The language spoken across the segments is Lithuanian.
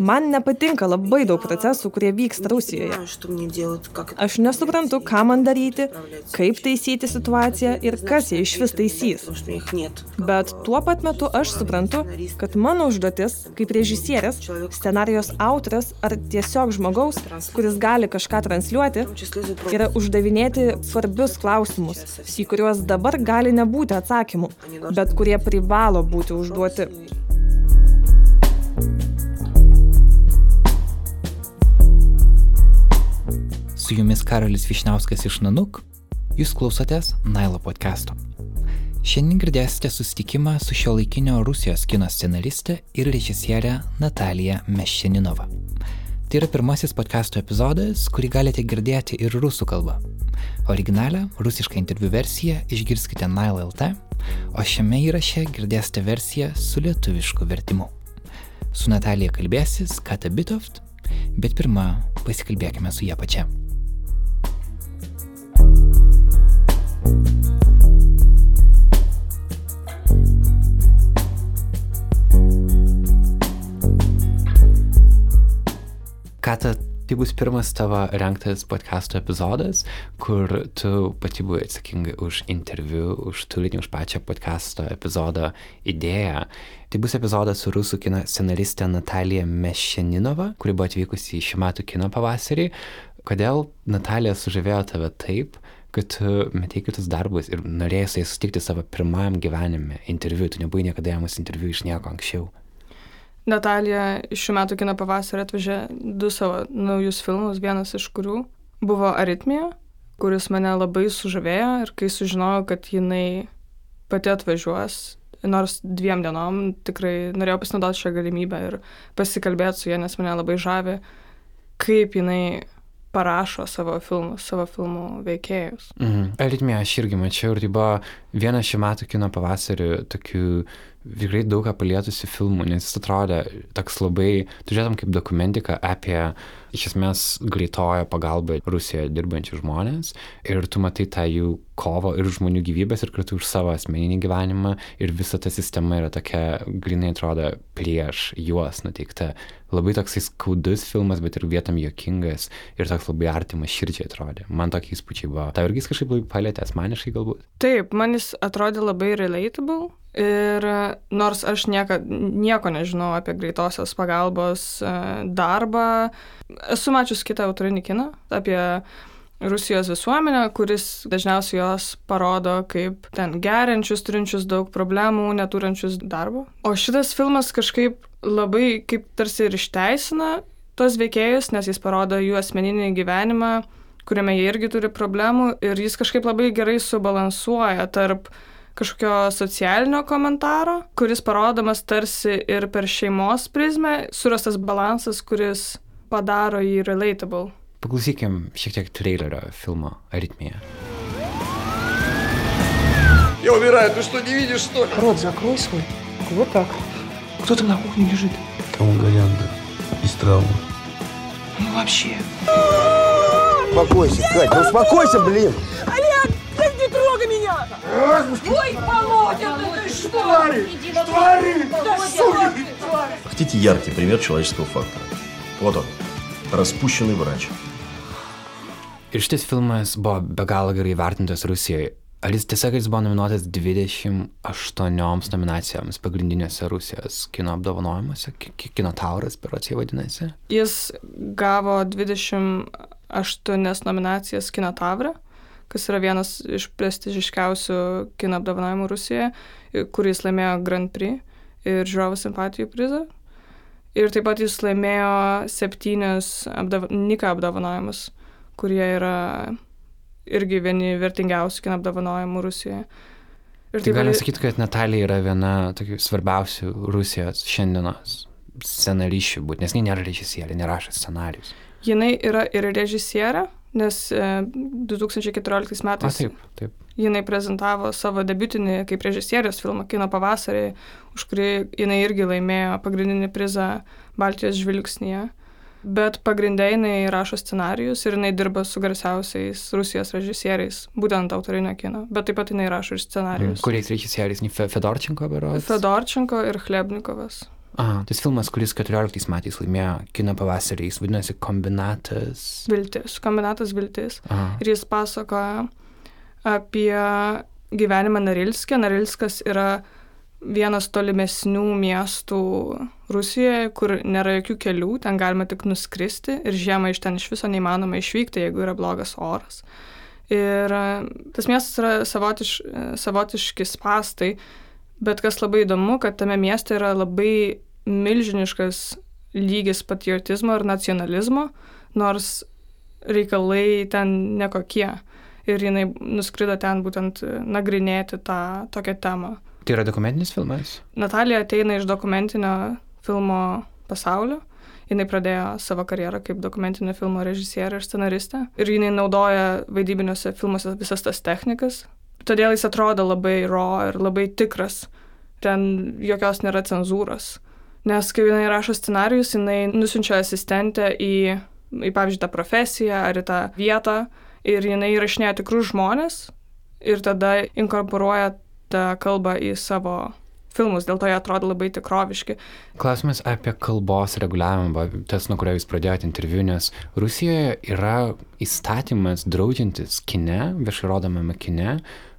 Man nepatinka labai daug procesų, kurie vyksta Rusijoje. Aš nesuprantu, ką man daryti, kaip taisyti situaciją ir kas ją iš vis taisys. Bet tuo pat metu aš suprantu, kad mano užduotis, kaip režisierės, scenarijos autorės ar tiesiog žmogaus, kuris gali kažką transliuoti, yra uždavinėti svarbius klausimus, į kuriuos dabar gali nebūti atsakymų, bet kurie privalo būti užduoti. Su jumis Karolis Višniauskas iš Nanuk, jūs klausotės Nailo podcast'o. Šiandien girdėsite susitikimą su šio laikinio Rusijos kino scenariste ir režisierė Natalija Meščeninova. Tai yra pirmasis podcast'o epizodas, kurį galite girdėti ir rusų kalba. Originalią rusišką interviu versiją išgirskite Nile.lt, o šiame įraše girdėsite versiją su lietuvišku vertimu. Su Natalija kalbėsis Kata Bitoft, bet pirmą pasikalbėkime su ją pačia. Kata, tai bus pirmas tavo renktas podcast'o epizodas, kur tu pati buvai atsakinga už interviu, už turinį, už pačią podcast'o epizodo idėją. Tai bus epizodas su rusų kino scenaristė Natalija Mešeninova, kuri buvo atvykusi į šių metų kino pavasarį. Kodėl Natalija sužavėjo tave taip, kad tu metei kitus darbus ir norėjai su jais sutikti savo pirmajam gyvenime interviu, tu nebuvai niekada jiems interviu iš nieko anksčiau. Natalija šių metų kino pavasarį atvežė du savo naujus filmus, vienas iš kurių buvo Aritmija, kuris mane labai sužavėjo ir kai sužinojau, kad jinai pati atvažiuos, nors dviem dienom, tikrai norėjau pasinaudoti šią galimybę ir pasikalbėti su ja, nes mane labai žavi, kaip jinai parašo savo filmus, savo filmų veikėjus. Mhm. Aritmija aš irgi mačiau ir tai buvo vienas šių metų kino pavasarių tokių tikrai daug ką palietusi filmų, nes jis atrodė toks labai, tu žiūrėtum kaip dokumentika apie iš esmės greitojo pagalbą Rusijoje dirbančių žmonės ir tu matai tą jų kovo ir žmonių gyvybės ir kartu už savo asmeninį gyvenimą ir visa ta sistema yra tokia, grinai atrodo, prieš juos nuteikta. Labai toksai skaudus filmas, bet ir vietam jokingas ir toks labai artimas širdžiai atrodė. Man tokie įspūdžiai buvo. Tau irgi kažkaip labai palėtė asmeniškai galbūt? Taip, man jis atrodė labai relatable Ir nors aš nieka, nieko nežinau apie greitosios pagalbos e, darbą, esu mačius kitą autorinį kiną apie Rusijos visuomenę, kuris dažniausiai jos parodo kaip ten geriančius, turinčius daug problemų, neturinčius darbo. O šitas filmas kažkaip labai kaip tarsi ir išteisina tos veikėjus, nes jis parodo jų asmeninį gyvenimą, kuriame jie irgi turi problemų ir jis kažkaip labai gerai subalansuoja tarp kažkokio socialinio komentaro, kuris parodomas tarsi ir per šeimos prizmę, surastas balansas, kuris padaro jį relatable. Paklausykim šiek tiek trailerio filmo Аритмия. Я умираю, ты что, не видишь, что ли? Рот закрой свой. Вот так. Кто там на кухне лежит? Каунгаянда. Из травмы. Ну вообще. Успокойся, Кать, ну успокойся, блин! Олег, ты не трогай меня! Ой, Володя, ну ты что? Твари! Твари! Суки! Хотите яркий пример человеческого фактора? Вот он. Распущенный врач. Ir šitas filmas buvo be galo gerai vertintas Rusijoje. Ar jis tiesiog jis buvo nominuotas 28 nominacijoms pagrindinėse Rusijos kino apdovanojimuose, kino tauras, beročiai vadinasi? Jis gavo 28 nominacijas kino taurą kas yra vienas iš prestižiškiausių kino apdovanojimų Rusijoje, kuris laimėjo Grand Prix ir žiūrovų simpatijų prizą. Ir taip pat jis laimėjo septynius apdav Nika apdovanojimus, kurie yra irgi vieni vertingiausių kino apdovanojimų Rusijoje. Ir tai galim sakyti, kad Natalija yra viena tokių svarbiausių Rusijos šiandienos scenaryšių, būt, nes ji nėra režisierė, nerašo scenarius. Jinai yra ir režisierė, nes 2014 e, metais A, taip, taip. jinai prezentavo savo debiutinį kaip režisierius filmą Kino pavasarį, už kurį jinai irgi laimėjo pagrindinį prizą Baltijos žvilgsnėje. bet pagrindė jinai rašo scenarius ir jinai dirba su garsiausiais Rusijos režisieriais, būtent autorinio kino, bet taip pat jinai rašo ir scenarius. Kuriais režisieriais? Fe- Fedorčenko berods? Fedorčenko ir Chlebnikovas. A, tas filmas, kuris 14 metais laimėjo kino pavasarį, jis vadinasi Kombinatas. Viltis, kombinatas Viltis. Aha. Ir jis pasakoja apie gyvenimą Narilskė. Narilskas yra vienas tolimesnių miestų Rusijoje, kur nėra jokių kelių, ten galima tik nuskristi ir žiemą iš ten iš viso neįmanoma išvykti, jeigu yra blogas oras. Ir e, tas miestas yra savotiš, e, savotiški spastai, bet kas labai įdomu, kad tame mieste yra labai milžiniškas lygis patriotizmo ir nacionalizmo, nors reikalai ten nekokie. Ir jinai nuskrido ten būtent e, nagrinėti tą tokią temą. Tai yra dokumentinis filmas? Natalija ateina iš dokumentinio filmo pasaulio. Jinai pradėjo savo karjerą kaip dokumentinio filmo režisierė ir scenaristė. Ir jinai naudoja vaidybiniuose filmuose visas tas technikas. Todėl jis atrodo labai raw ir labai tikras. Ten jokios nėra cenzūros. Nes kai jinai rašo scenarius, jinai nusinčia asistentę į, į, pavyzdžiui, tą profesiją ar į tą vietą ir jinai įrašinėja tikrus žmonės ir tada inkorporuoja tą kalbą į savo filmus, dėl to jie atrodo labai tikroviški. Klausimas apie kalbos reguliavimą, tas, nuo kurio jūs pradėjote interviu, nes Rusijoje yra įstatymas draudžiantis kine, viešai rodomame kine,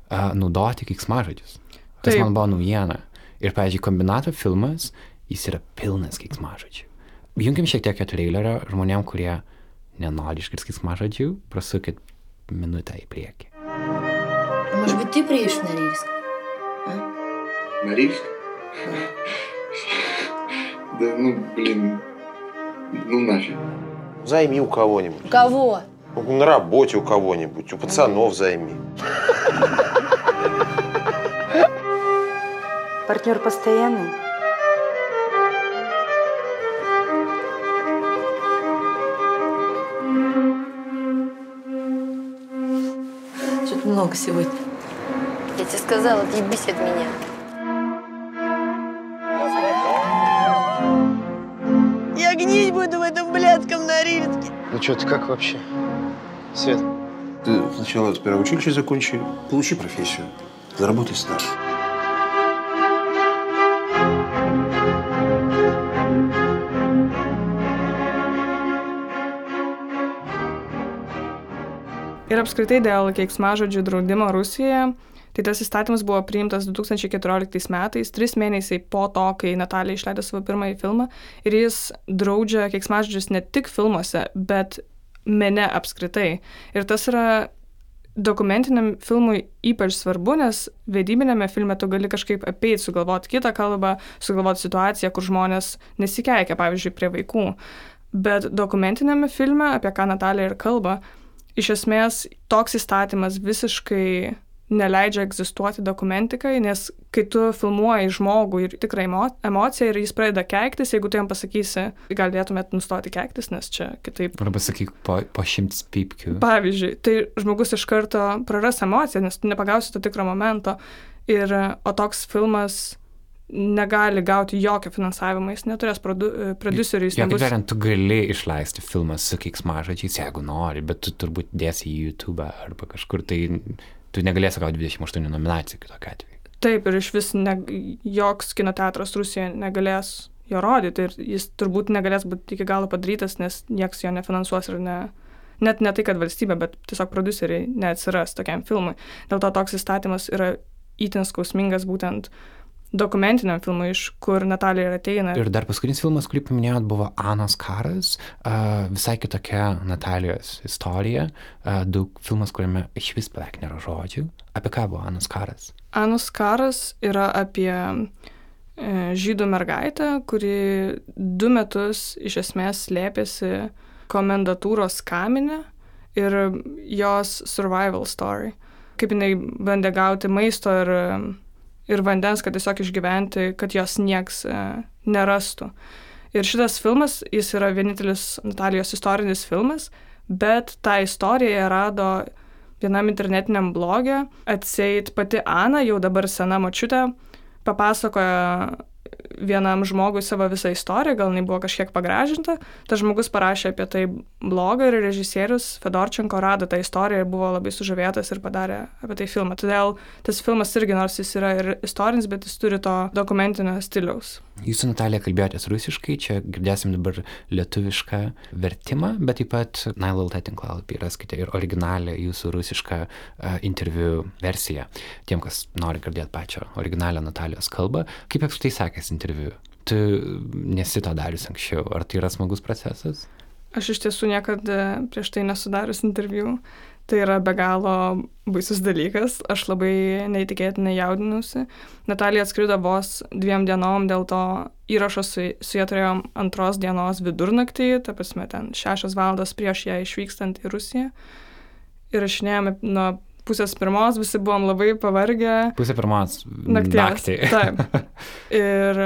naudoti keiksmažodžius. Tas Taip. man buvo naujiena. Ir, pavyzdžiui, kombinato filmas, jis yra pilnas keiksmažodžių. Junkim šiek tiek trailerio žmonėm, kurie nenori išgirsti keiksmažodžių, prasukit minutę į priekį. Может быть, ты приедешь в Норильск? Норильск? Да ну, блин, ну нафиг. Займи у кого-нибудь. Кого? Ну, На работе у кого-нибудь, у пацанов займи. Партнер постоянный? Много сегодня. Я тебе сказала, отъебись от меня. Я гнить буду в этом блядском Норильске. Ну что, ты как вообще? Свет, Ты сначала сперва училище закончи, получи профессию, заработай стаж. Ir apskritai dėl keiksmažodžių draudimo Rusijoje, tai tas įstatymas buvo priimtas 2014 metais, tris mėnesiai po to, kai Natalija išleido savo pirmąjį filmą. Ir jis draudžia keiksmažodžius ne tik filmuose, bet mene apskritai. Ir tas yra dokumentiniam filmui ypač svarbu, nes vedybinėme filme tu gali kažkaip apeiti, sugalvoti kitą kalbą, sugalvoti situaciją, kur žmonės nesikeikia, pavyzdžiui, prie vaikų. Bet dokumentinėme filme, apie ką Natalija ir kalba, iš esmės toks įstatymas visiškai neleidžia egzistuoti dokumentikai, nes kai tu filmuoji žmogų ir tikrą emo- emociją ir jis pradeda keiktis, jeigu tu jam pasakysi, galėtumėt nustoti keiktis, nes čia kitaip Arba sakyk, po, po šimts pypkių. Pavyzdžiui, tai žmogus iš karto praras emociją, nes tu nepagausi to tikro momento. Ir, o toks filmas negali gauti jokio finansavimo, jis neturės produ, producerių, jis Ja, kaip nebus... tariant, tu gali išleisti filmą su keiksmažodžiais, jeigu nori, bet tu turbūt dėsi į YouTube arba kažkur, tai tu negalėsi gauti 28 nominacijų kitokiu atveju. Taip, ir iš vis ne, joks kino teatras Rusijoje negalės jo rodyti ir jis turbūt negalės būti iki galo padarytas, nes nieks jo nefinansuos ir ne... Net ne tai, kad valstybė, bet tiesiog produceriai neatsiras tokiam filmui. Dėl to toks įstatymas yra įtin skausmingas būtent dokumentiniam filmui, iš kur Natalija ir ateina. Ir dar paskutinis filmas, kurį paminėjot, buvo Anos karas, uh, visai kitokia Natalijos istorija, uh, daug filmas, kuriame iš vis beveik nėra žodžių. Apie ką buvo Anos karas? Anus karas yra apie e, žydų mergaitę, kuri du metus iš esmės slėpėsi komendatūros kaminė ir jos survival story. Kaip jinai bandė gauti maisto ir, ir vandens, kad tiesiog išgyventi, kad jos nieks e, nerastų. Ir šitas filmas, jis yra vienintelis Natalijos istorinis filmas, bet tą istoriją rado vienam internetiniam blogė, atseit pati Ana, jau dabar sena močiutė, papasakoja vienam žmogui savo visą istoriją, gal jinai buvo kažkiek pagražinta, tas žmogus parašė apie tai blogą ir režisierius Fedorčenko rado tą istoriją ir buvo labai sužavėtas ir padarė apie tai filmą. Todėl tas filmas irgi, nors jis yra ir istorinis, bet jis turi to dokumentinio stiliaus. Jūs su Natalija kalbėjotės rusiškai, čia girdėsim dabar lietuvišką vertimą, bet taip pat NileLT tinklalapį raskite ir originalią jūsų rusišką uh, interviu versiją. Tiem, kas nori girdėti pačią originalią Natalijos kalbą, kaip apskritai sekėsi interviu? Tu nesi to darius anksčiau, ar tai yra smagus procesas? Aš iš tiesų niekada prieš tai nesudarius interviu. Tai yra be galo baisus dalykas, aš labai neįtikėtinai jaudinusi. Natalija atskrido vos dviem dienom, dėl to įrašą su, su jie turėjom antros dienos vidurnaktį, ta prasme ten šešios valandos prieš ją išvykstant į Rusiją. Ir išinėjome nuo pusės pirmos, visi buvom labai pavargę. Pusė pirmos naktį. Taip. Ir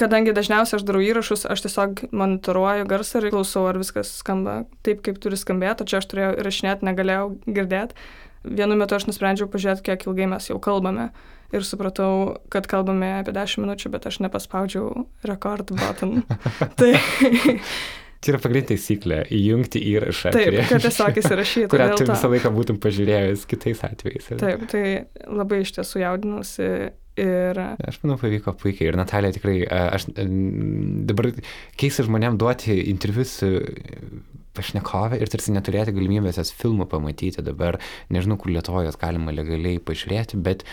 kadangi dažniausiai aš darau įrašus, aš tiesiog monitoruoju garsą ir klausau, ar viskas skamba taip, kaip turi skambėti, o čia aš turėjau įrašinėti, negalėjau girdėti. Vienu metu aš nusprendžiau pažiūrėti, kiek ilgai mes jau kalbame. Ir supratau, kad kalbame apie 10 minučių, bet aš nepaspaudžiau rekord button. tai Čia yra pagrindinė taisyklė - įjungti įrašą. Taip, prieš, kad tiesiog įsirašyti. Kurią tu visą laiką būtum pažiūrėjęs kitais atvejais. Taip, tai labai iš tiesų jaudinusi. Ir... Aš manau, pavyko puikiai. Ir Natalija tikrai, aš dabar keista žmonėm duoti interviu su pašnekovė ir tarsi neturėti galimybės jas filmų pamatyti dabar, nežinau, kur Lietuvoje jas galima legaliai pažiūrėti, bet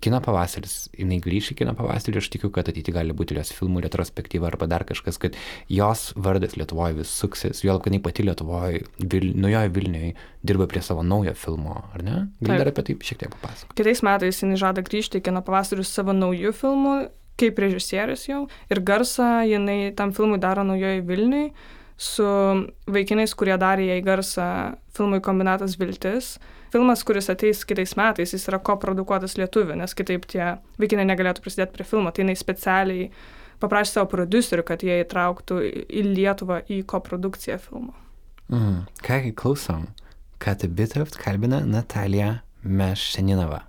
kino pavasaris, jinai grįš į kino pavasarį ir aš tikiu, kad ateity gali būti jos filmų retrospektyva arba dar kažkas, kad jos vardas Lietuvoje vis suksis, jo kad jinai pati Lietuvoje, vil, nujoje Vilniuje dirba prie savo naujo filmo, ar ne? Gal dar apie tai šiek tiek papasakoti. Kitais metais jinai žada grįžti į kino pavasarį su savo naujų filmų, kaip režisierius jau, ir garsą jinai tam filmui daro naujoje Vilniuje su vaikinais, kurie darė jai garsą filmui Kombinatas Viltis filmas, kuris ateis kitais metais, jis yra koprodukuotas lietuvių, nes kitaip tie vaikinai negalėtų prisidėti prie filmo. Tai jinai specialiai paprašė savo producerių, kad jie įtrauktų į Lietuvą į koprodukciją filmo. Mm. Ką klausom? Катя Битовт kalbina Наталья Мешенинова.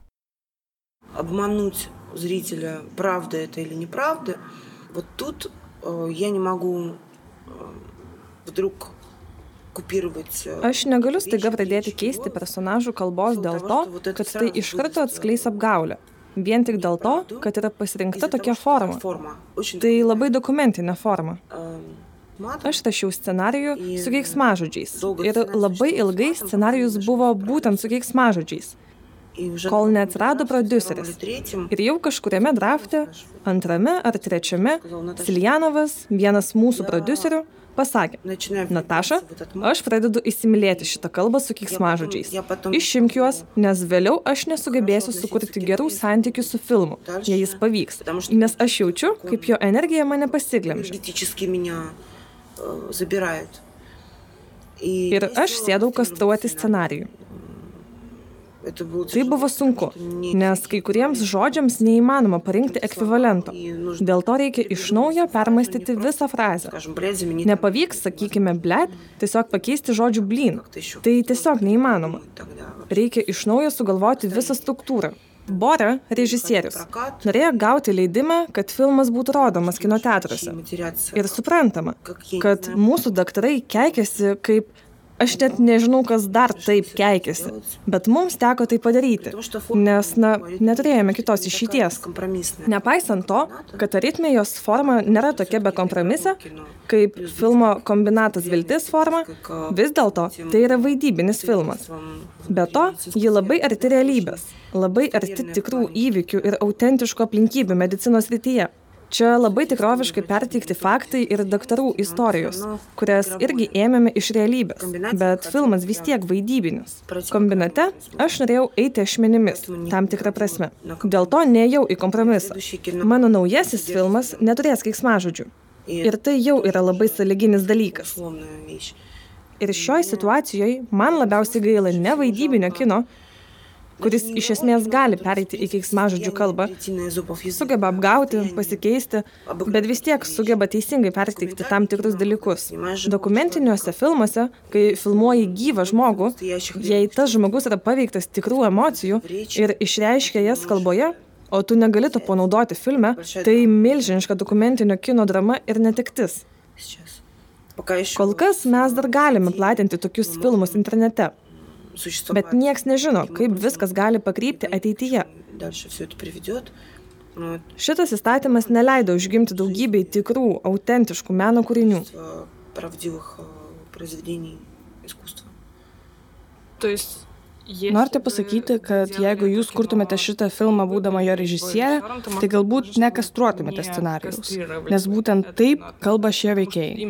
Обмануть зрителя, правда это или неправда, вот тут э, я не могу э, вдруг Aš negaliu staiga pradėti keisti personažų kalbos dėl to, kad tai iš karto atskleis apgaulę. Vien tik dėl to, kad yra pasirinkta tokia forma. Tai labai dokumentinė forma. Aš rašiau scenarijų su keiksmažodžiais. Ir labai ilgai scenarijus buvo būtent su keiksmažodžiais. Kol neatsirado produceris. Ir jau kažkuriame drafte, antrame ar trečiame, Siljanovas, vienas mūsų producerių, pasakė, Nataša, aš pradedu įsimylėti šitą kalbą su kiksmažodžiais. Išimk juos, nes vėliau aš nesugebėsiu sukurti gerų santykių su filmu, jei jis pavyks, nes aš jaučiu, kaip jo energija mane pasiglemžia. Ir aš sėdau kastruoti scenarijų. Tai buvo sunku, nes kai kuriems žodžiams neįmanoma parinkti ekvivalento. Dėl to reikia iš naujo permastyti visą frazę. Nepavyks, sakykime, blėt, tiesiog pakeisti žodžių blyn. Tai tiesiog neįmanoma. Reikia iš naujo sugalvoti visą struktūrą. Bore, režisierius, norėjo gauti leidimą, kad filmas būtų rodomas kino teatruose. Ir suprantama, kad mūsų daktarai keikėsi kaip Aš net nežinau, kas dar taip keikėsi, bet mums teko tai padaryti, nes, na, neturėjome kitos išeities. Nepaisant to, kad aritmijos forma nėra tokia bekompromisė, kaip filmo kombinatas viltis forma, vis dėlto tai yra vaidybinis filmas. Be to, ji labai arti realybės, labai arti tikrų įvykių ir autentiškų aplinkybių medicinos rytyje. Čia labai tikroviškai perteikti faktai ir daktarų istorijos, kurias irgi ėmėme iš realybės, bet filmas vis tiek vaidybinis. Kombinate aš norėjau eiti ašmenimis, tam tikrą prasme. Dėl to nejau į kompromisą. Mano naujasis filmas neturės keiksmažodžių. Ir tai jau yra labai saliginis dalykas. Ir šioj situacijoje man labiausiai gaila ne vaidybinio kino, kuris iš esmės gali pereiti į keiksmažodžių kalbą, sugeba apgauti, pasikeisti, bet vis tiek sugeba teisingai perteikti tam tikrus dalykus. Dokumentiniuose filmuose, kai filmuoji gyvą žmogų, jei tas žmogus yra paveiktas tikrų emocijų ir išreiškia jas kalboje, o tu negali to panaudoti filme, tai milžiniška dokumentinio kino drama ir netiktis. Kol kas mes dar galime platinti tokius filmus internete, bet nieks nežino, kaip viskas gali pakrypti ateityje. Šitas įstatymas neleido užgimti daugybei tikrų, autentiškų meno kūrinių. То есть Norite pasakyti, kad jeigu jūs kurtumėte šitą filmą būdama jo režisierė, tai galbūt nekastruotumėte scenarijaus, nes būtent taip kalba šie veikėjai.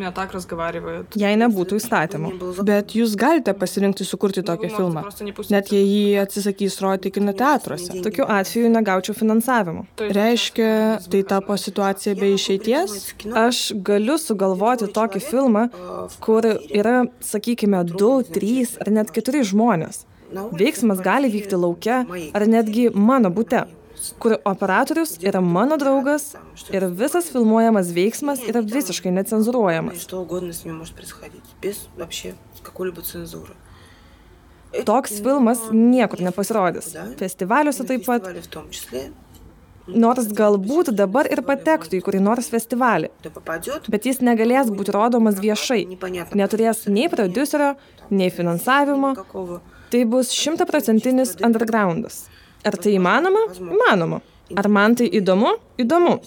Jei nebūtų įstatymų. Bet jūs galite pasirinkti sukurti tokį filmą, net jei jį atsisakys rodyti kino teatruose. Tokiu atveju negaučiau finansavimo. Reiškia, tai tapo situacija be išeities? Aš galiu sugalvoti tokį filmą, kur yra, sakykime, du, trys ar net keturi žmonės. Veiksmas gali vykti laukia ar netgi mano būte, kur operatorius yra mano draugas ir visas filmuojamas veiksmas yra visiškai necenzuruojamas. Toks filmas niekur nepasirodys. Festivaliuose taip pat. Nors galbūt dabar ir patektų į kurį nors festivalį, bet jis negalės būti rodomas viešai, neturės nei prodiuserio, nei finansavimo, Tai bus šimtaprocentinis undergroundas. Ar tai įmanoma? Įmanoma. Ar man tai įdomu? Įdomu.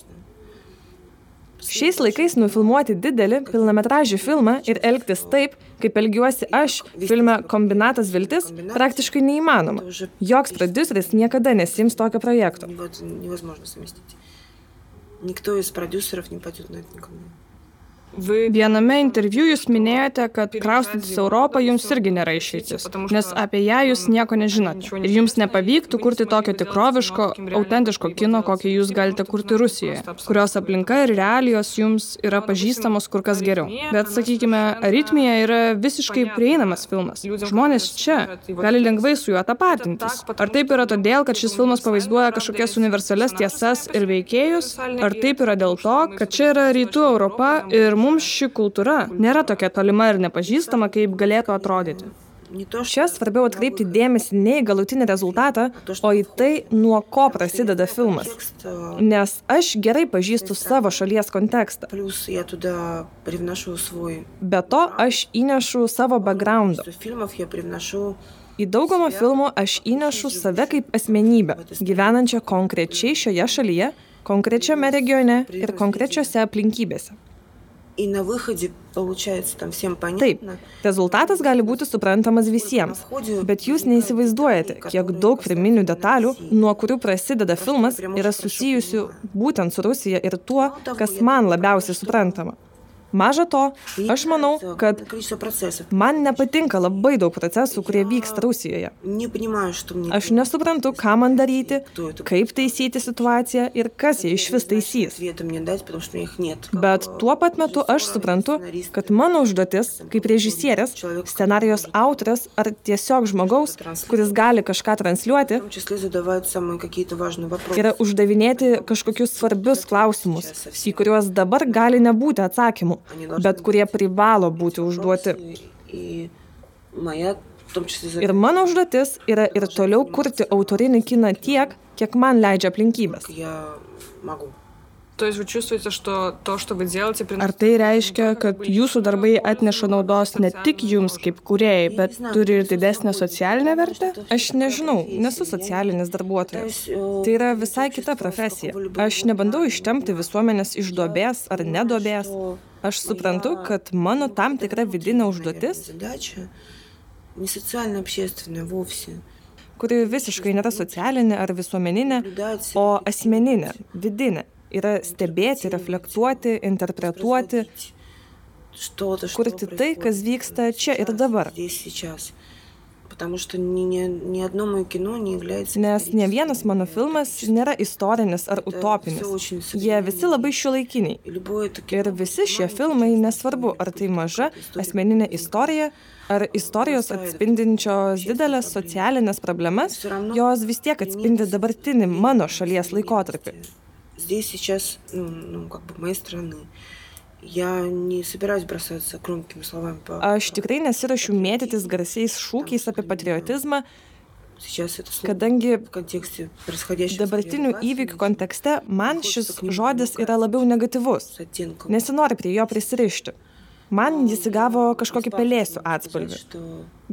Šiais laikais nufilmuoti didelį pilnametražį filmą ir elgtis taip, kaip elgiuosi aš filme Kombinatas viltis, praktiškai neįmanoma. Joks prodiuseris niekada nesims tokio projekto. Никто из продюсеров не пойдет на это никому. Viename interviu jūs minėjote, kad kraustytis Europą jums irgi nėra išeitis, nes apie ją jūs nieko nežinote. Ir jums nepavyktų kurti tokio tikroviško, autentiško kino, kokį jūs galite kurti Rusijoje, kurios aplinka ir realijos jums yra pažįstamos kur kas geriau. Bet, sakykime, Aritmija yra visiškai prieinamas filmas. Žmonės čia gali lengvai su juo tapatintis. Ar taip yra todėl, kad šis filmas pavaizduoja kažkokias universales tiesas ir veikėjus? Ar taip yra dėl to, kad čia yra rytų Europa ir mums ši kultūra nėra tokia tolima ir nepažįstama, kaip galėtų atrodyti. Čia svarbiau atkreipti dėmesį ne į galutinį rezultatą, o į tai, nuo ko prasideda filmas. Nes aš gerai pažįstu savo šalies kontekstą. Be to, aš įnešu savo backgroundą. Į daugumą filmų aš įnešu save kaip asmenybę, gyvenančią konkrečiai šioje šalyje, konkrečiame regione ir konkrečiose aplinkybėse. И на выходе получается там всем понятно. Taip, rezultatas gali būti suprantamas visiems, bet jūs neįsivaizduojate, kiek daug pirminių detalių, nuo kurių prasideda filmas, yra susijusių būtent su Rusija ir tuo, kas man labiausiai suprantama. Maža to, aš manau, kad man nepatinka labai daug procesų, kurie vyksta Rusijoje. Aš nesuprantu, ką man daryti, kaip taisyti situaciją ir kas ją iš vis taisys. Bet tuo pat metu aš suprantu, kad mano užduotis, kaip režisierės, scenarijos autorės ar tiesiog žmogaus, kuris gali kažką transliuoti, yra uždavinėti kažkokius svarbius klausimus, į kuriuos dabar gali nebūti atsakymų bet kurie privalo būti užduoti. Ir mano užduotis yra ir toliau kurti autorinį kiną tiek, kiek man leidžia aplinkybės. Ar tai reiškia, kad jūsų darbai atneša naudos ne tik jums kaip kuriejai, bet turi ir didesnę socialinę vertę? Aš nežinau, nesu socialinis darbuotojas. Tai yra visai kita profesija. Aš nebandau ištemti visuomenės iš duobės ar nedobės. Aš suprantu, kad mano tam tikra vidinė užduotis kuri visiškai nėra socialinė ar visuomeninė, o asmeninė, vidinė. Yra stebėti, reflektuoti, interpretuoti, kurti tai, kas vyksta čia ir dabar. Nes ne vienas mano filmas nėra istorinis ar utopinis. Jie visi labai šiuolaikiniai. Ir visi šie filmai, nesvarbu, ar tai maža asmeninė istorija, ar istorijos atspindinčios didelės socialinės problemas, jos vis tiek atspindi dabartinį mano šalies laikotarpį здесь сейчас, ну, ну, как бы моей страны. Я не собираюсь бросаться громкими словами по... Aš tikrai nesirašiu mėtytis garsiais šūkiais apie patriotizmą, Kadangi dabartinių įvykių kontekste man šis žodis yra labiau negatyvus, nesinori prie jo prisirišti. Man jis įgavo kažkokį pelėsių atspalvį.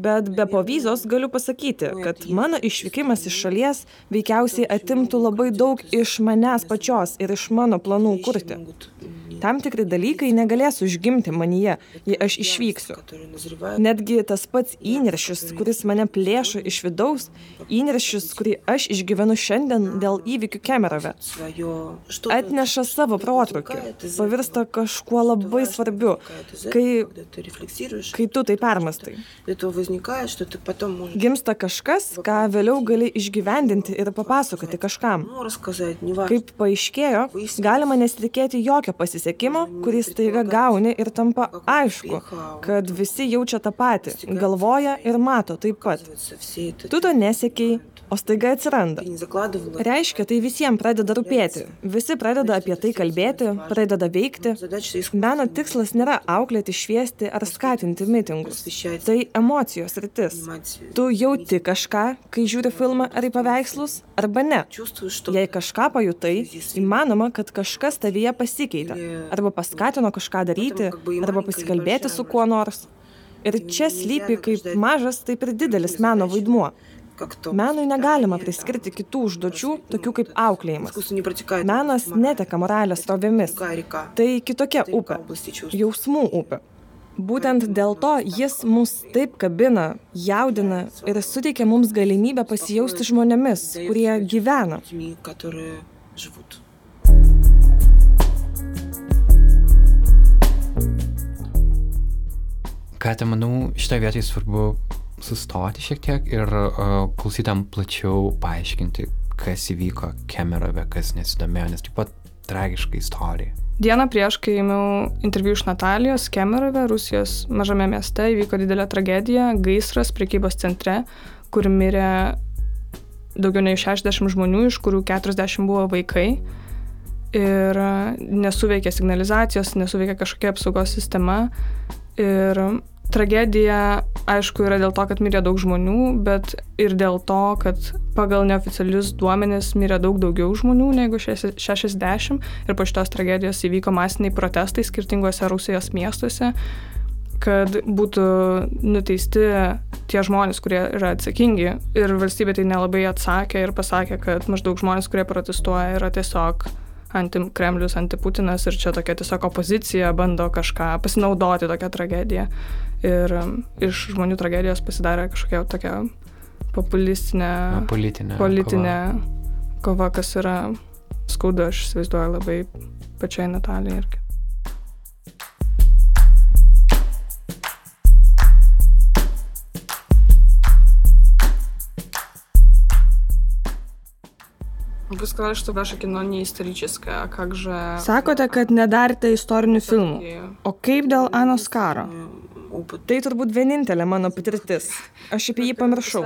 Bet be povyzos galiu pasakyti, kad mano išvykimas iš šalies veikiausiai atimtų labai daug iš manęs pačios ir iš mano planų kurti. Tam tikri dalykai negalės užgimti manyje, jei aš išvyksiu. Netgi tas pats įniršis, kuris mane plėšo iš vidaus, įniršis, kurį aš išgyvenu šiandien dėl įvykių Kemerove, atneša savo protrukį, pavirsta kažkuo labai svarbiu, kai, kai tu tai permastai. Gimsta kažkas, ką vėliau gali išgyvendinti ir papasakoti kažkam. Kaip paaiškėjo, galima nesitikėti jokio pasisekimo, kurį staiga gauni ir tampa aišku, kad visi jaučia tą patį, galvoja ir mato taip pat. Tu to nesiekiai, o staiga atsiranda. Reiškia, tai visiems pradeda rūpėti. Visi pradeda apie tai kalbėti, pradeda veikti. Meno tikslas nėra auklėti, šviesti ar skatinti mitingus. Tai emocijos rytis. Tu jauti kažką, kai žiūri filmą ar į paveikslus, arba ne. Jei kažką pajutai, įmanoma, kad kažkas tavyje pasikeitė. Arba paskatino kažką daryti, arba pasikalbėti su kuo nors. Ir čia slypi kaip mažas, taip ir didelis meno vaidmuo. Menui negalima priskirti kitų užduočių, tokių kaip auklėjimas. Menas neteka moralės rovėmis. Tai kitokia upė, jausmų upė. Būtent dėl to jis mus taip kabina, jaudina ir suteikia mums galimybę pasijausti žmonėmis, kurie gyvena. Ką te manau, šitą vietą svarbu sustoti šiek tiek ir uh, klausytam plačiau paaiškinti, kas įvyko Kemerove, kas nesidomėjo, nes taip pat tragiška istorija. Dieną prieš, kai ėmiau interviu iš Natalijos Kemerove, Rusijos mažame mieste, įvyko didelė tragedija - gaisras prekybos centre, kur mirė daugiau nei 60 žmonių, iš kurių 40 buvo vaikai. Ir nesuveikė signalizacijos, nesuveikė kažkokia apsaugos sistema. Ir Tragedija, aišku, yra dėl to, kad mirė daug žmonių, bet ir dėl to, kad pagal neoficialius duomenis mirė daug daugiau žmonių negu 60 ir po šitos tragedijos įvyko masiniai protestai skirtingose Rusijos miestuose, kad būtų nuteisti tie žmonės, kurie yra atsakingi. Ir valstybė tai nelabai atsakė ir pasakė, kad maždaug žmonės, kurie protestuoja, yra tiesiog antikremlius, antiputinas ir čia tokia tiesiog opozicija bando kažką pasinaudoti tokią tragediją ir um, iš žmonių tragedijos pasidarė kažkokia tokia populistinė, Na, politinė, politinė kova. kova, kas yra skaudu, aš įsivaizduoju labai pačiai Natalijai irgi. Вы сказали, что ваше кино не историческое, а как же... Sakote, kad nedarėte istorinių filmų. O kaip dėl Anos karo? Tai turbūt vienintelė mano patirtis. Aš apie jį pamiršau.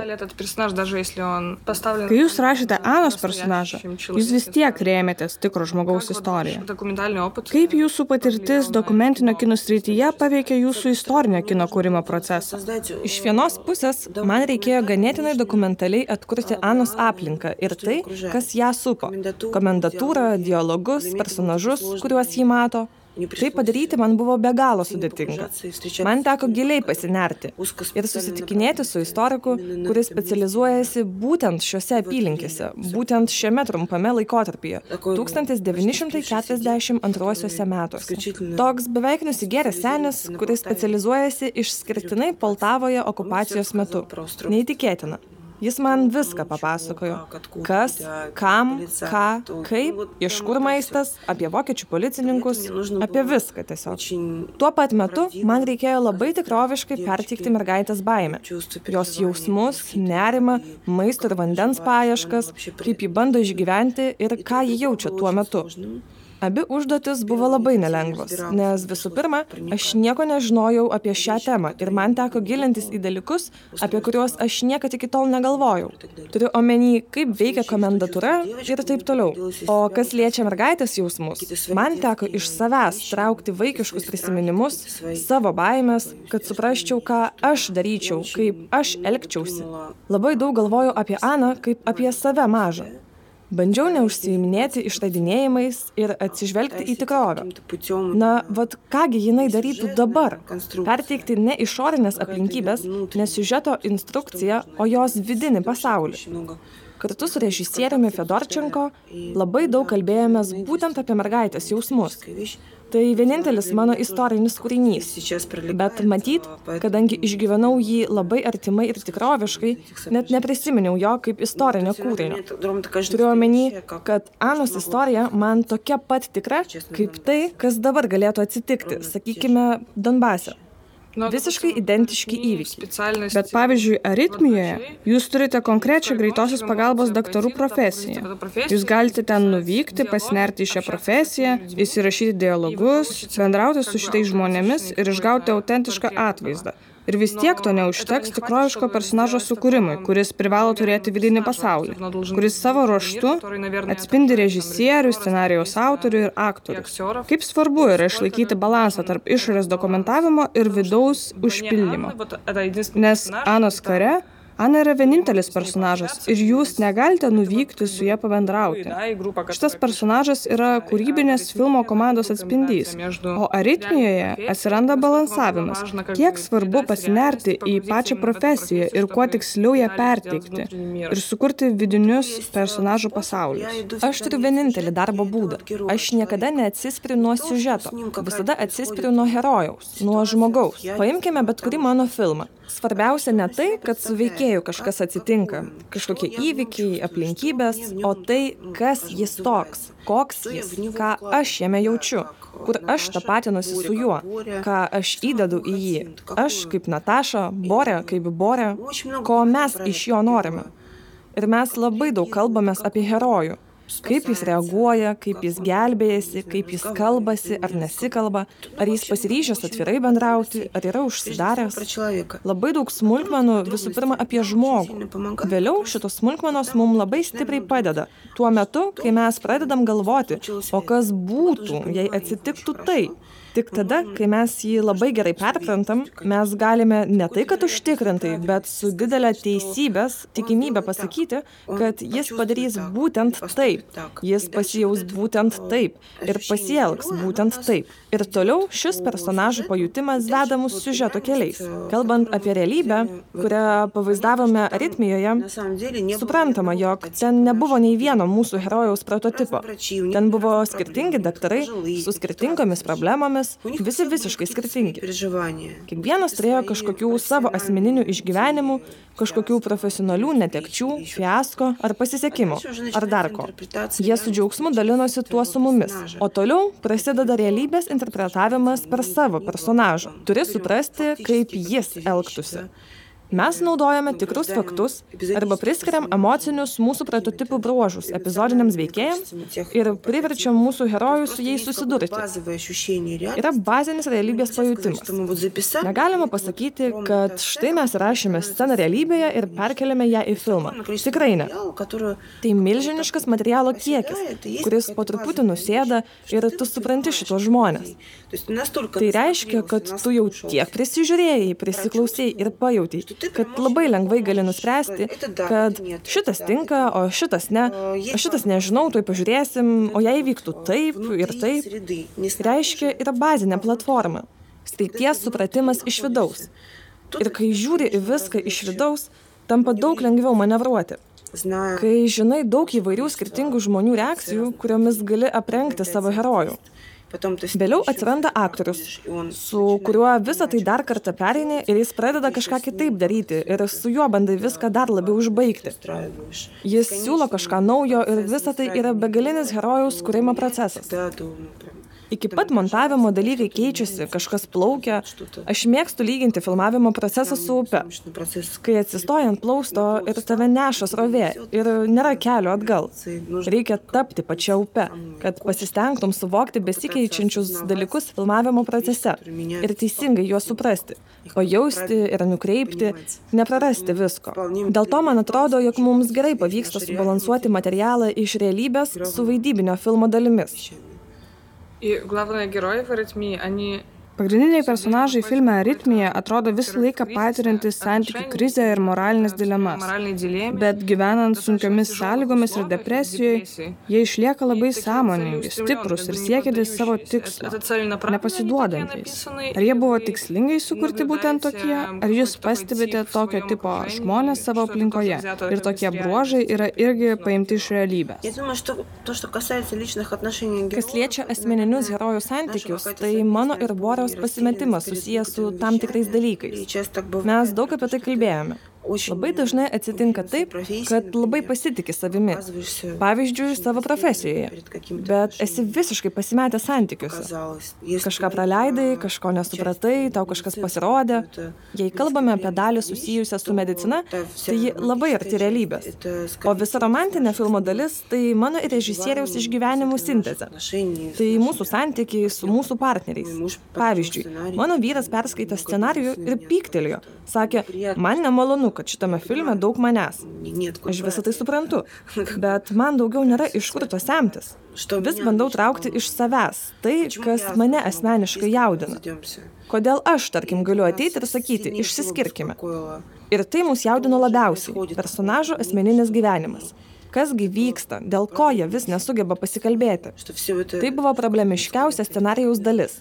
Kai jūs rašėte Anos personažą, jūs vis tiek rėmėtės tikro žmogaus istoriją. Kaip jūsų patirtis dokumentinio kino srityje paveikė jūsų istorinio kino kūrimo procesą? Iš vienos pusės, man reikėjo ganėtinai dokumentaliai atkurti Anos aplinką ir tai, kas ją supo. Komendatūrą, dialogus, personažus, kuriuos jį mato. Tai padaryti man buvo be galo sudėtinga. Man teko giliai pasinerti ir susitikinėti su istoriku, kuris specializuojasi būtent šiuose apylinkėse, būtent šiame trumpame laikotarpyje, 1942 metuose. Toks beveik nusigėręs senis, kuris specializuojasi išskirtinai Poltavoje okupacijos metu. Neįtikėtina. Jis man viską papasakojo. Kas, kam, ką, kaip, iš kur maistas, apie vokiečių policininkus, apie viską tiesiog. Tuo pat metu man reikėjo labai tikroviškai perteikti mergaitės baimę. Jos jausmus, nerimą, maisto ir vandens paieškas, kaip ji bando išgyventi ir ką ji jaučia tuo metu. Abi užduotis buvo labai nelengvos, nes visų pirma, aš nieko nežinojau apie šią temą ir man teko gilintis į dalykus, apie kuriuos aš niekada iki tol negalvojau. Turiu omeny, kaip veikia komendatūra ir taip toliau. O kas liečia mergaitės jausmus, man teko iš savęs traukti vaikiškus prisiminimus, savo baimės, kad suprasčiau, ką aš daryčiau, kaip aš elgčiausi. Labai daug galvojau apie Aną kaip apie save mažą. Bandžiau neužsiiminėti išradinėjimais ir atsižvelgti į tikrovę. Na, vad kągi jinai darytų dabar? Perteikti ne išorinės aplinkybės, ne siužeto instrukciją, o jos vidinį pasaulį. Kartu su režisieriumi Fedorčenko labai daug kalbėjomės būtent apie mergaitės jausmus. Tai vienintelis mano istorinis kūrinys. Bet matyt, kadangi išgyvenau jį labai artimai ir tikroviškai, net neprisiminiau jo kaip istorinio kūrinio. Turiu omeny, kad Anos istorija man tokia pat tikra, kaip tai, kas dabar galėtų atsitikti, sakykime, Donbase. Visiškai identiški įvykiai. Bet pavyzdžiui, aritmijoje jūs turite konkrečią greitosios pagalbos daktarų profesiją. Jūs galite ten nuvykti, pasinerti į šią profesiją, įsirašyti dialogus, bendrauti su šitais žmonėmis ir išgauti autentišką atvaizdą. Ir vis tiek to neužteks tikroviško personažo sukūrimui, kuris privalo turėti vidinį pasaulį, kuris savo ruoštu atspindi režisierių, scenarijaus autorių ir aktorių. Kaip svarbu yra išlaikyti balansą tarp išorės dokumentavimo ir vidaus užpildymo. Nes Anos kare Ana yra vienintelis personažas ir jūs negalite nuvykti su ja pabendrauti. Šitas personažas yra kūrybinės filmo komandos atspindys, o aritmijoje atsiranda balansavimas. Kiek svarbu pasinerti į pačią profesiją ir kuo tiksliau ją perteikti ir sukurti vidinius personažų pasaulius. Aš turiu vienintelį darbo būdą. Aš niekada neatsispiriu nuo siužeto. Visada atsispiriu nuo herojaus, nuo žmogaus. Paimkime bet kurį mano filmą. Svarbiausia ne tai, kad su veikėju kažkas atsitinka, kažkokie įvykiai, aplinkybės, o tai, kas jis toks, koks jis, ką aš jame jaučiu, kur aš tapatinuosi su juo, ką aš įdedu į jį. Aš kaip Nataša, Borė kaip Borė, ko mes iš jo norime. Ir mes labai daug kalbamės apie herojų kaip jis reaguoja, kaip jis gelbėjasi, kaip jis kalbasi ar nesikalba, ar jis pasiryžęs atvirai bendrauti, ar yra užsidaręs. Labai daug smulkmenų visų pirma apie žmogų. Vėliau šitos smulkmenos mums labai stipriai padeda. Tuo metu, kai mes pradedam galvoti, o kas būtų, jei atsitiktų tai. Tik tada, kai mes jį labai gerai perprantam, mes galime ne tai, kad užtikrintai, bet su didelė teisybės tikimybė pasakyti, kad jis padarys būtent taip, jis pasijaus būtent taip ir pasielgs būtent taip. Ir toliau šis personažų pajutimas veda mus siužeto keliais. Kalbant apie realybę, kurią pavaizdavome aritmijoje, suprantama, jog ten nebuvo nei vieno mūsų herojaus prototipo. Ten buvo skirtingi daktarai su skirtingomis problemomis, žmonės, visi visiškai skirtingi. Kiekvienas turėjo kažkokių savo asmeninių išgyvenimų, kažkokių profesionalių netekčių, fiasko ar pasisekimų, ar dar ko. Jie su džiaugsmu dalinosi tuo su mumis. O toliau prasideda realybės interpretavimas per savo personažą. Turi suprasti, kaip jis elgtųsi. Mes naudojame tikrus faktus arba priskiriam emocinius mūsų prototipų bruožus epizodiniams veikėjams ir priverčiam mūsų herojus su jais susidurti. Yra bazinis realybės pajutimas. Negalima pasakyti, kad štai mes rašėme sceną realybėje ir perkeliame ją į filmą. Tikrai ne. Tai milžiniškas materialo kiekis, kuris po truputį nusėda ir tu supranti šitos žmonės. Tai reiškia, kad tu jau tiek prisižiūrėjai, prisiklausėjai ir pajautai, kad labai lengvai gali nuspręsti, kad šitas tinka, o šitas ne, o šitas nežinau, tuoj pažiūrėsim, o jei vyktų taip ir taip. Reiškia, yra bazinė platforma. Srities supratimas iš vidaus. Ir kai žiūri į viską iš vidaus, tampa daug lengviau manevruoti. Kai žinai daug įvairių skirtingų žmonių reakcijų, kuriomis gali aprengti savo herojų. Vėliau atsiranda aktorius, su kuriuo visą tai dar kartą pereini ir jis pradeda kažką kitaip daryti ir su juo bandai viską dar labiau užbaigti. Jis siūlo kažką naujo ir visa tai yra begalinis herojaus kūrimo procesas. Iki pat montavimo dalykai keičiasi, kažkas plaukia. Aš mėgstu lyginti filmavimo procesą su upe. Kai atsistoji ant plausto ir tave neša srovė ir nėra kelio atgal. Reikia tapti pačia upe, kad pasistengtum suvokti besikeičiančius dalykus filmavimo procese ir teisingai juos suprasti, pajausti ir nukreipti, neprarasti visko. Dėl to man atrodo, jog mums gerai pavyksta subalansuoti materialą iš realybės su vaidybinio filmo dalimis. И главные герои в аритмии, они Pagrindiniai personažai filme Aritmija atrodo visą laiką patiriantis santykių krizę ir moralinės dilemas. Bet gyvenant sunkiomis sąlygomis ir depresijoje, jie išlieka labai sąmoningi, stiprus ir siekiantis savo tikslo, nepasiduodantys. Ar jie buvo tikslingai sukurti būtent tokie, ar jūs pastebite tokio tipo žmonės savo aplinkoje ir tokie bruožai yra irgi paimti iš realybės? Kas liečia asmeninius herojų santykius, tai mano ir Dariaus pasimetimas susijęs su tam tikrais dalykais. Mes daug apie tai kalbėjome. Labai dažnai atsitinka taip, kad labai pasitikė savimi. Pavyzdžiui, savo profesijoje. Bet esi visiškai pasimetęs santykiuose. Kažką praleidai, kažko nesupratai, tau kažkas pasirodė. Jei kalbame apie dalį susijusią su medicina, tai ji labai arti realybės. O visa romantinė filmo dalis - tai mano ir režisieriaus išgyvenimų sintezė. Tai mūsų santykiai su mūsų partneriais. Pavyzdžiui, mano vyras perskaitė scenarijų ir pyktelėjo. Sakė, man nemalonu, kad šitame filme daug manęs. Aš visą tai suprantu, bet man daugiau nėra iš kur to semtis. Vis bandau traukti iš savęs tai, kas mane asmeniškai jaudina. Kodėl aš, tarkim, galiu ateiti ir sakyti, išsiskirkime. Ir tai mus jaudino labiausiai - personažo asmeninis gyvenimas kasgi vyksta, dėl ko jie vis nesugeba pasikalbėti. Tai buvo problemiškiausia scenarijaus dalis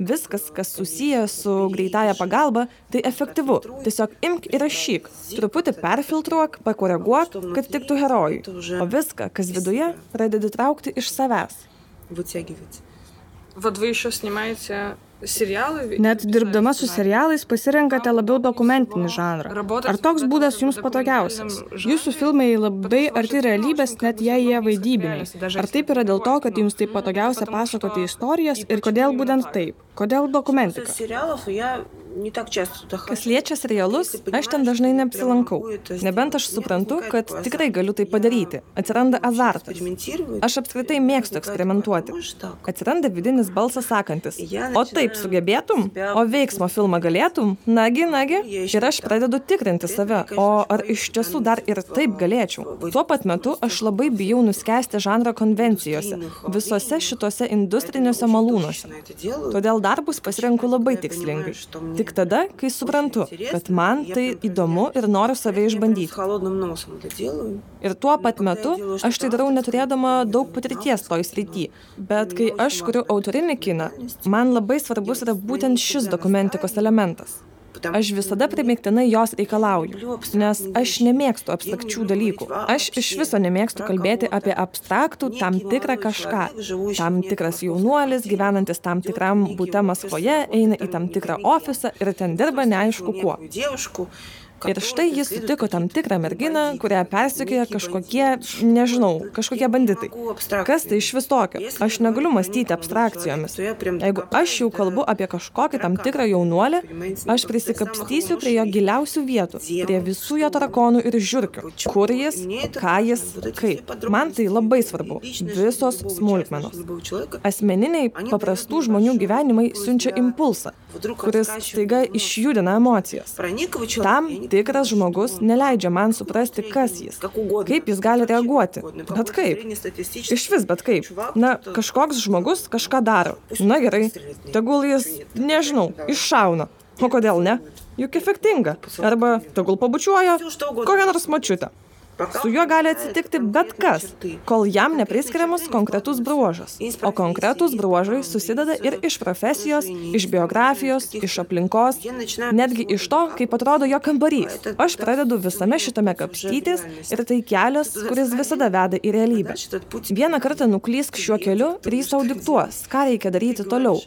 Viskas, kas susiję su greitąją pagalbą, tai efektyvu. Tiesiog imk ir rašyk. Truputį perfiltruok, pakoreguok, kad tiktų herojui. O viską, kas viduje, pradedi traukti iš savęs. Вот вы еще снимаете Net dirbdama su serialais pasirenkate labiau dokumentinį žanrą. Ar toks būdas jums patogiausias? Jūsų filmai labai arti realybės, net jei jie vaidybiniai. Ar taip yra dėl to, kad jums taip patogiausia pasakoti istorijas ir kodėl būtent taip? Kodėl dokumentika? Kas liečia serialus, aš ten dažnai neapsilankau. Nebent aš suprantu, kad tikrai galiu tai padaryti. Atsiranda azartas. Aš apskritai mėgstu eksperimentuoti. Atsiranda vidinis balsas sakantis, o taip sugebėtum, o veiksmo filmą galėtum, nagi, nagi. Ir aš pradedu tikrinti save, o ar iš tiesų dar ir taip galėčiau. Tuo pat metu aš labai bijau nuskesti žanro konvencijose, visose šitose industriniuose malūnuose. Todėl darbus pasirenku labai tikslingai. Tik tada, kai suprantu, kad man tai įdomu ir noriu save išbandyti. Ir tuo pat metu aš tai darau neturėdama daug patirties toj srity. Bet kai aš kuriu autorinį kiną, man labai svarbus yra būtent šis dokumentikos elementas. Aš visada primiktinai jos reikalauju, nes aš nemėgstu abstrakčių dalykų. Aš iš viso nemėgstu kalbėti apie abstraktų tam tikrą kažką. Tam tikras jaunuolis, gyvenantis tam tikram būte Maskvoje, eina į tam tikrą ofisą ir ten dirba neaišku kuo. Ir štai jis sutiko tam tikrą merginą, kurią persikėja kažkokie, nežinau, kažkokie banditai. Kas tai iš vis tokio? Aš negaliu mąstyti abstrakcijomis. Jeigu aš jau kalbu apie kažkokį tam tikrą jaunuolį, aš prisikapstysiu prie jo giliausių vietų, prie visų jo tarakonų ir žiūrkių. Kur jis, ką jis, kaip. Man tai labai svarbu. Visos smulkmenos. Asmeniniai paprastų žmonių gyvenimai siunčia impulsą, kuris staiga išjudina emocijas. Tam tikras žmogus neleidžia man suprasti, kas jis, kaip jis gali reaguoti. Bet kaip? Iš vis bet kaip. Na, kažkoks žmogus kažką daro. Na gerai, tegul jis, nežinau, iššauna. O kodėl ne? Juk efektinga. Arba tegul pabučiuoja kokią nors mačiutę. Su juo gali atsitikti bet kas, kol jam nepriskiriamas konkretus bruožas. O konkretus bruožai susideda ir iš profesijos, iš biografijos, iš aplinkos, netgi iš to, kaip atrodo jo kambarys. Aš pradedu visame šitame kapstytis ir tai kelias, kuris visada veda į realybę. Vieną kartą nuklysk šiuo keliu ir jis tau diktuos, ką reikia daryti toliau.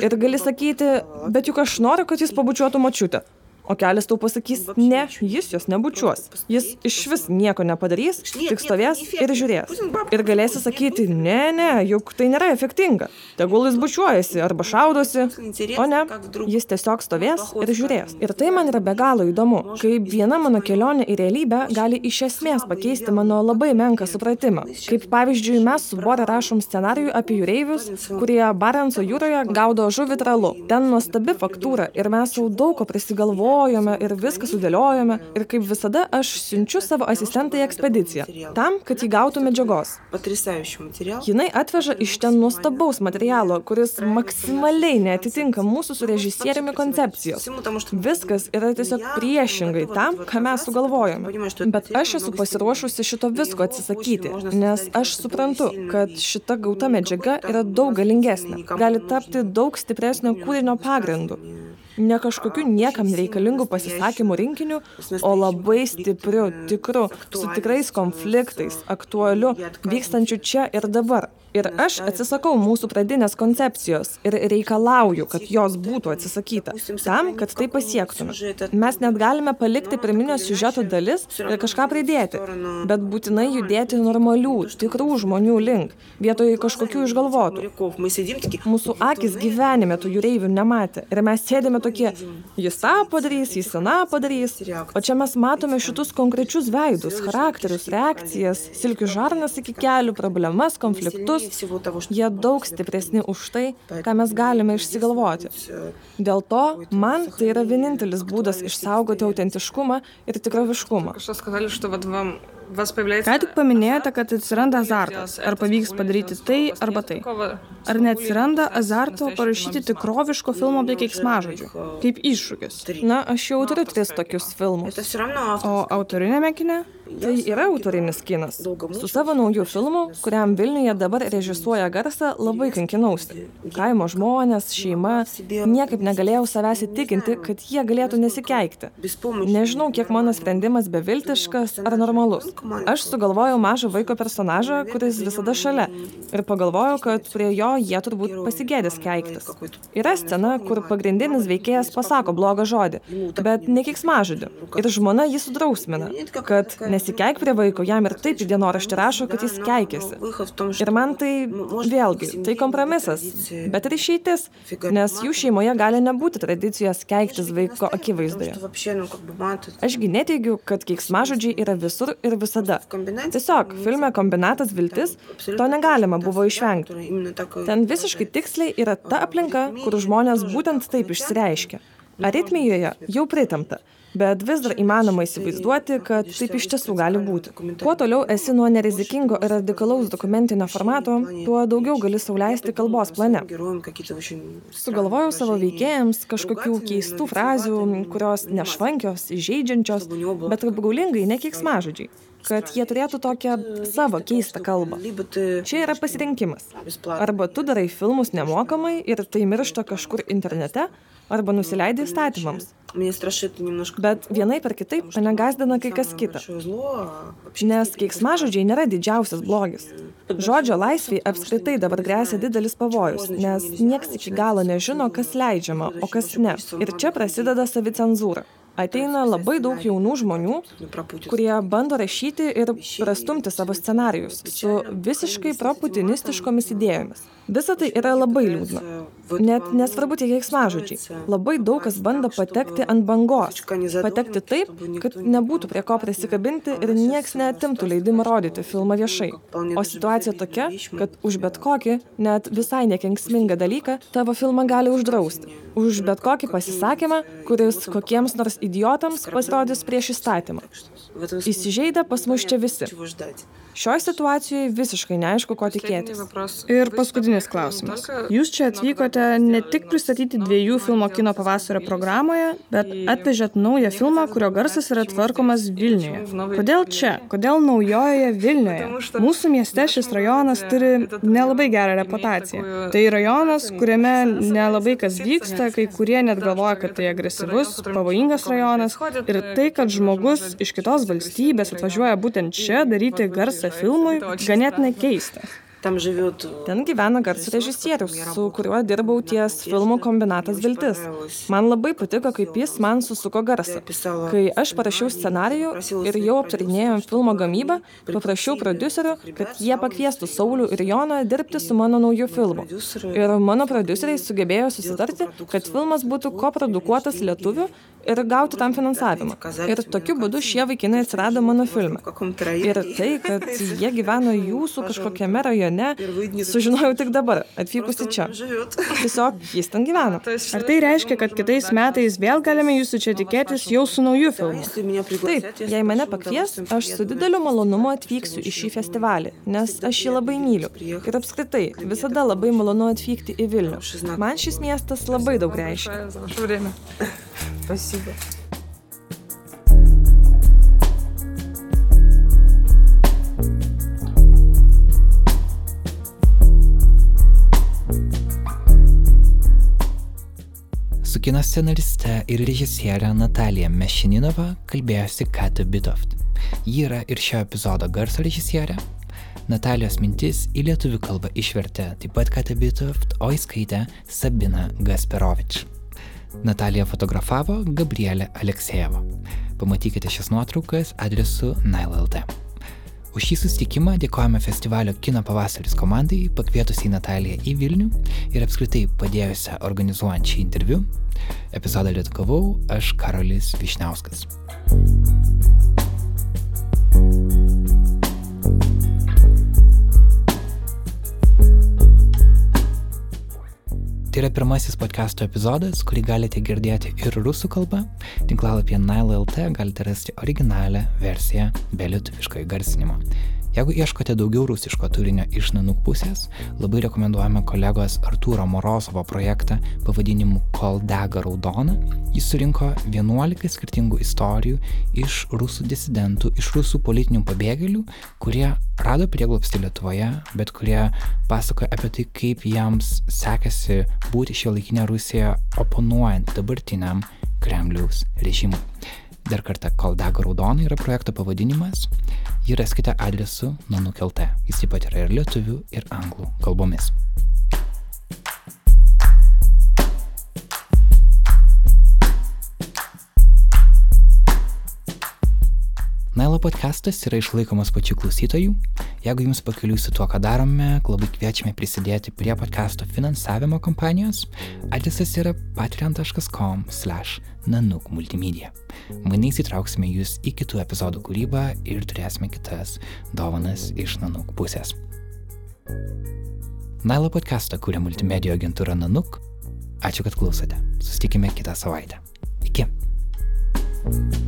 Ir gali sakyti, bet juk aš noriu, kad jis pabučiuotų mačiutę. O kelias tau pasakys, ne, jis jos nebučiuos. Jis iš vis nieko nepadarys, tik stovės ir žiūrės. Ir galėsi sakyti, ne, ne, juk tai nėra efektinga. Tegul jis bučiuojasi arba šaudosi, o ne, jis tiesiog stovės ir žiūrės. Ir tai man yra be galo įdomu, kaip viena mano kelionė į realybę gali iš esmės pakeisti mano labai menką supratimą. Kaip pavyzdžiui, mes su Bore rašom scenarijų apie jūreivius, kurie Barenco jūroje gaudo žuvį tralu. Ten nuostabi faktūra ir mes jau daug ko prisigalvojome ir viską sudėliojome. Ir kaip visada aš siunčiu savo asistentą į ekspediciją. Tam, kad jį gautų medžiagos. Jinai atveža iš ten nuostabaus materialo, kuris maksimaliai netitinka mūsų su režisieriumi koncepcijos. Viskas yra tiesiog priešingai tam, ką mes sugalvojome. Bet aš esu pasiruošusi šito visko atsisakyti, nes aš suprantu, kad šita gauta medžiaga yra daug galingesnė, gali tapti daug stipresnio kūrinio pagrindu ne kažkokiu niekam nereikalingu pasisakymų rinkiniu, o labai stipriu, tikru, su tikrais konfliktais, aktualiu, vykstančiu čia ir dabar. Ir aš atsisakau mūsų pradinės koncepcijos ir reikalauju, kad jos būtų atsisakyta, tam, kad tai pasiektume. Mes net galime palikti pirminio siužeto dalis ir kažką pridėti, bet būtinai judėti normalių, tikrų žmonių link, vietoj kažkokių išgalvotų. Mūsų akis gyvenime tų jūreivių nematė ir mes sėdime tokie, jis tą padarys, jis seną padarys, o čia mes matome šitus konkrečius veidus, charakterius, reakcijas, silkių žarnas iki kelių, problemas, konfliktus žmogus, jie daug stipresni už tai, ką mes galime išsigalvoti. Dėl to man tai yra vienintelis būdas išsaugoti autentiškumą ir tikroviškumą. Ką tik paminėjote, kad atsiranda azartas. Ar pavyks padaryti tai arba tai? Ar neatsiranda azarto parašyti tikroviško filmo be keiksmažodžių? Kaip iššūkis? Na, aš jau turiu tris tokius filmus. O autorinėme kine? Tai yra autorinis kinas. Su savo nauju filmu, kuriam Vilniuje dabar režisuoja garsą, labai kankinausi. Kaimo žmonės, šeima, niekaip negalėjau savęs įtikinti, kad jie galėtų nesikeikti. Nežinau, kiek mano sprendimas beviltiškas ar normalus. Aš sugalvojau mažą vaiko personažą, kuris visada šalia. Ir pagalvojau, kad prie jo jie turbūt pasigėdės keiktis. Yra scena, kur pagrindinis veikėjas pasako blogą žodį, bet ne kiksmažodį. Ir žmona jį sudrausmina, kad nesikeik prie vaiko, jam ir taip į dienoraštį rašo, kad jis keikėsi. Ir man tai, vėlgi, tai kompromisas, bet ir išeitis, nes jų šeimoje gali nebūti tradicijos keiktis vaiko akivaizdoje. Ašgi neteigiu, kad keiksmažodžiai yra visur ir visada. Tiesiog, filme kombinatas viltis, to negalima buvo išvengti. Ten visiškai tiksliai yra ta aplinka, kur žmonės būtent taip išsireiškia. Aritmijoje jau pritamta bet vis dar įmanoma įsivaizduoti, kad taip iš tiesų gali būti. Kuo toliau esi nuo nerizikingo ir radikalaus dokumentinio formato, tuo daugiau gali sauliaisti kalbos plane. Sugalvojau savo veikėjams kažkokių keistų frazių, kurios nešvankios, įžeidžiančios, bet apgaulingai nekeiksmažodžiai kad jie turėtų tokią savo keistą kalbą. Čia yra pasirinkimas. Arba tu darai filmus nemokamai ir tai miršta kažkur internete, arba nusileidai įstatymams. Bet vienaip ar kitaip mane gazdina kai kas kita. Nes keiksmažodžiai nėra didžiausias blogis. Žodžio laisviai apskritai dabar grėsia didelis pavojus, nes nieks iki galo nežino, kas leidžiama, o kas ne. Ir čia prasideda savicenzūra ateina labai daug jaunų žmonių, kurie bando rašyti ir prastumti savo scenarijus su visiškai proputinistiškomis idėjomis. Visa tai yra labai liūdna. Net nesvarbu tie keiksmažodžiai. Labai daug kas bando patekti ant bangos. Patekti taip, kad nebūtų prie ko prisikabinti ir nieks neatimtų leidimą rodyti filmą viešai. O situacija tokia, kad už bet kokį, net visai nekenksmingą dalyką, tavo filmą gali uždrausti. Už bet kokį pasisakymą, kuris kokiems nors idiotams pasirodys prieš įstatymą. Įsižeidę pas mus čia visi. Šioje situacijoje visiškai neaišku, ko tikėtis. Ir paskutinis klausimas. Jūs čia atvykote ne tik pristatyti dviejų filmo kino pavasario programoje, bet atvežėt naują filmą, kurio garsas yra tvarkomas Vilniuje. Kodėl čia? Kodėl naujojoje Vilniuje? Mūsų mieste šis rajonas turi nelabai gerą reputaciją. Tai rajonas, kuriame nelabai kas vyksta, kai kurie net galvoja, kad tai agresyvus, pavojingas rajonas. Ir tai, kad žmogus iš kitos valstybės atvažiuoja būtent čia daryti garsą filmui, ganėtinai keista. Ten gyvena garso režisierius, su kuriuo dirbau ties filmų kombinatas Viltis. Man labai patiko, kaip jis man susuko garsą. Kai aš parašiau scenarijų ir jau aptarinėjom filmo gamybą, paprašiau producerių, kad jie pakviestų Saulių ir Joną dirbti su mano nauju filmu. Ir mano produceriai sugebėjo susitarti, kad filmas būtų koprodukuotas lietuvių ir gauti tam finansavimą. Ir tokiu būdu šie vaikinai atsirado mano filme. Ir tai, kad jie gyveno jūsų kažkokiame rajone, sužinojau tik dabar, atvykusi čia. Tiesiog jis ten gyvena. Ar tai reiškia, kad kitais metais vėl galime jūsų čia tikėtis jau su nauju filmu? Taip, jei mane pakvies, aš su dideliu malonumu atvyksiu į šį festivalį, nes aš jį labai myliu. Ir apskritai, visada labai malonu atvykti į Vilnių. Man šis miestas labai daug reiškia. Спасибо. Su kino scenariste ir režisierė Natalija Mešininova kalbėjosi Kata Bitoft. Ji yra ir šio epizodo garso režisierė. Natalijos mintis į lietuvių kalbą išvertė taip pat Kata Bitoft, o įskaitė Sabina Gasperovič. Natalija fotografavo Gabrielė Aleksejeva. Pamatykite šias nuotraukas adresu Nile.lt. Už šį susitikimą dėkojame festivalio Kino pavasaris komandai, pakvietusiai Nataliją į Vilnių ir apskritai padėjusią organizuojant šį interviu. Epizodą lietuvau aš Karolis Višniauskas. Tai yra pirmasis podcast'o epizodas, kurį galite girdėti ir rusų kalba. Tinklalapyje Nile.lt galite rasti originalią versiją be lietuviško įgarsinimo. Jeigu ieškote daugiau rusiško turinio iš Nanuk pusės, labai rekomenduojame kolegos Artūro Morozovo projektą pavadinimu Kol dega raudona. Jis surinko 11 skirtingų istorijų iš rusų disidentų, iš rusų politinių pabėgėlių, kurie rado prieglobstį Lietuvoje, bet kurie pasakoja apie tai, kaip jiems sekasi būti šio laikinė Rusija oponuojant dabartiniam Kremliaus režimui. Dar kartą, kol dega raudonai yra projekto pavadinimas, jį raskite adresu nanukelte. Jis taip pat yra ir lietuvių, ir anglų kalbomis. Nailo podcastas yra išlaikomas pačių klausytojų. Jeigu jums pakeliui su tuo, ką darome, labai kviečiame prisidėti prie podcasto finansavimo kampanijos. Adresas yra patreon.com/nanuk multimedia. Mainais įtrauksime jūs į kitų epizodų kūrybą ir turėsime kitas dovanas iš Nanuk pusės. Nailo podcastą kūrė multimedijų agentūra Nanuk. Ačiū, kad klausote. Susitikime kitą savaitę. Iki. thank you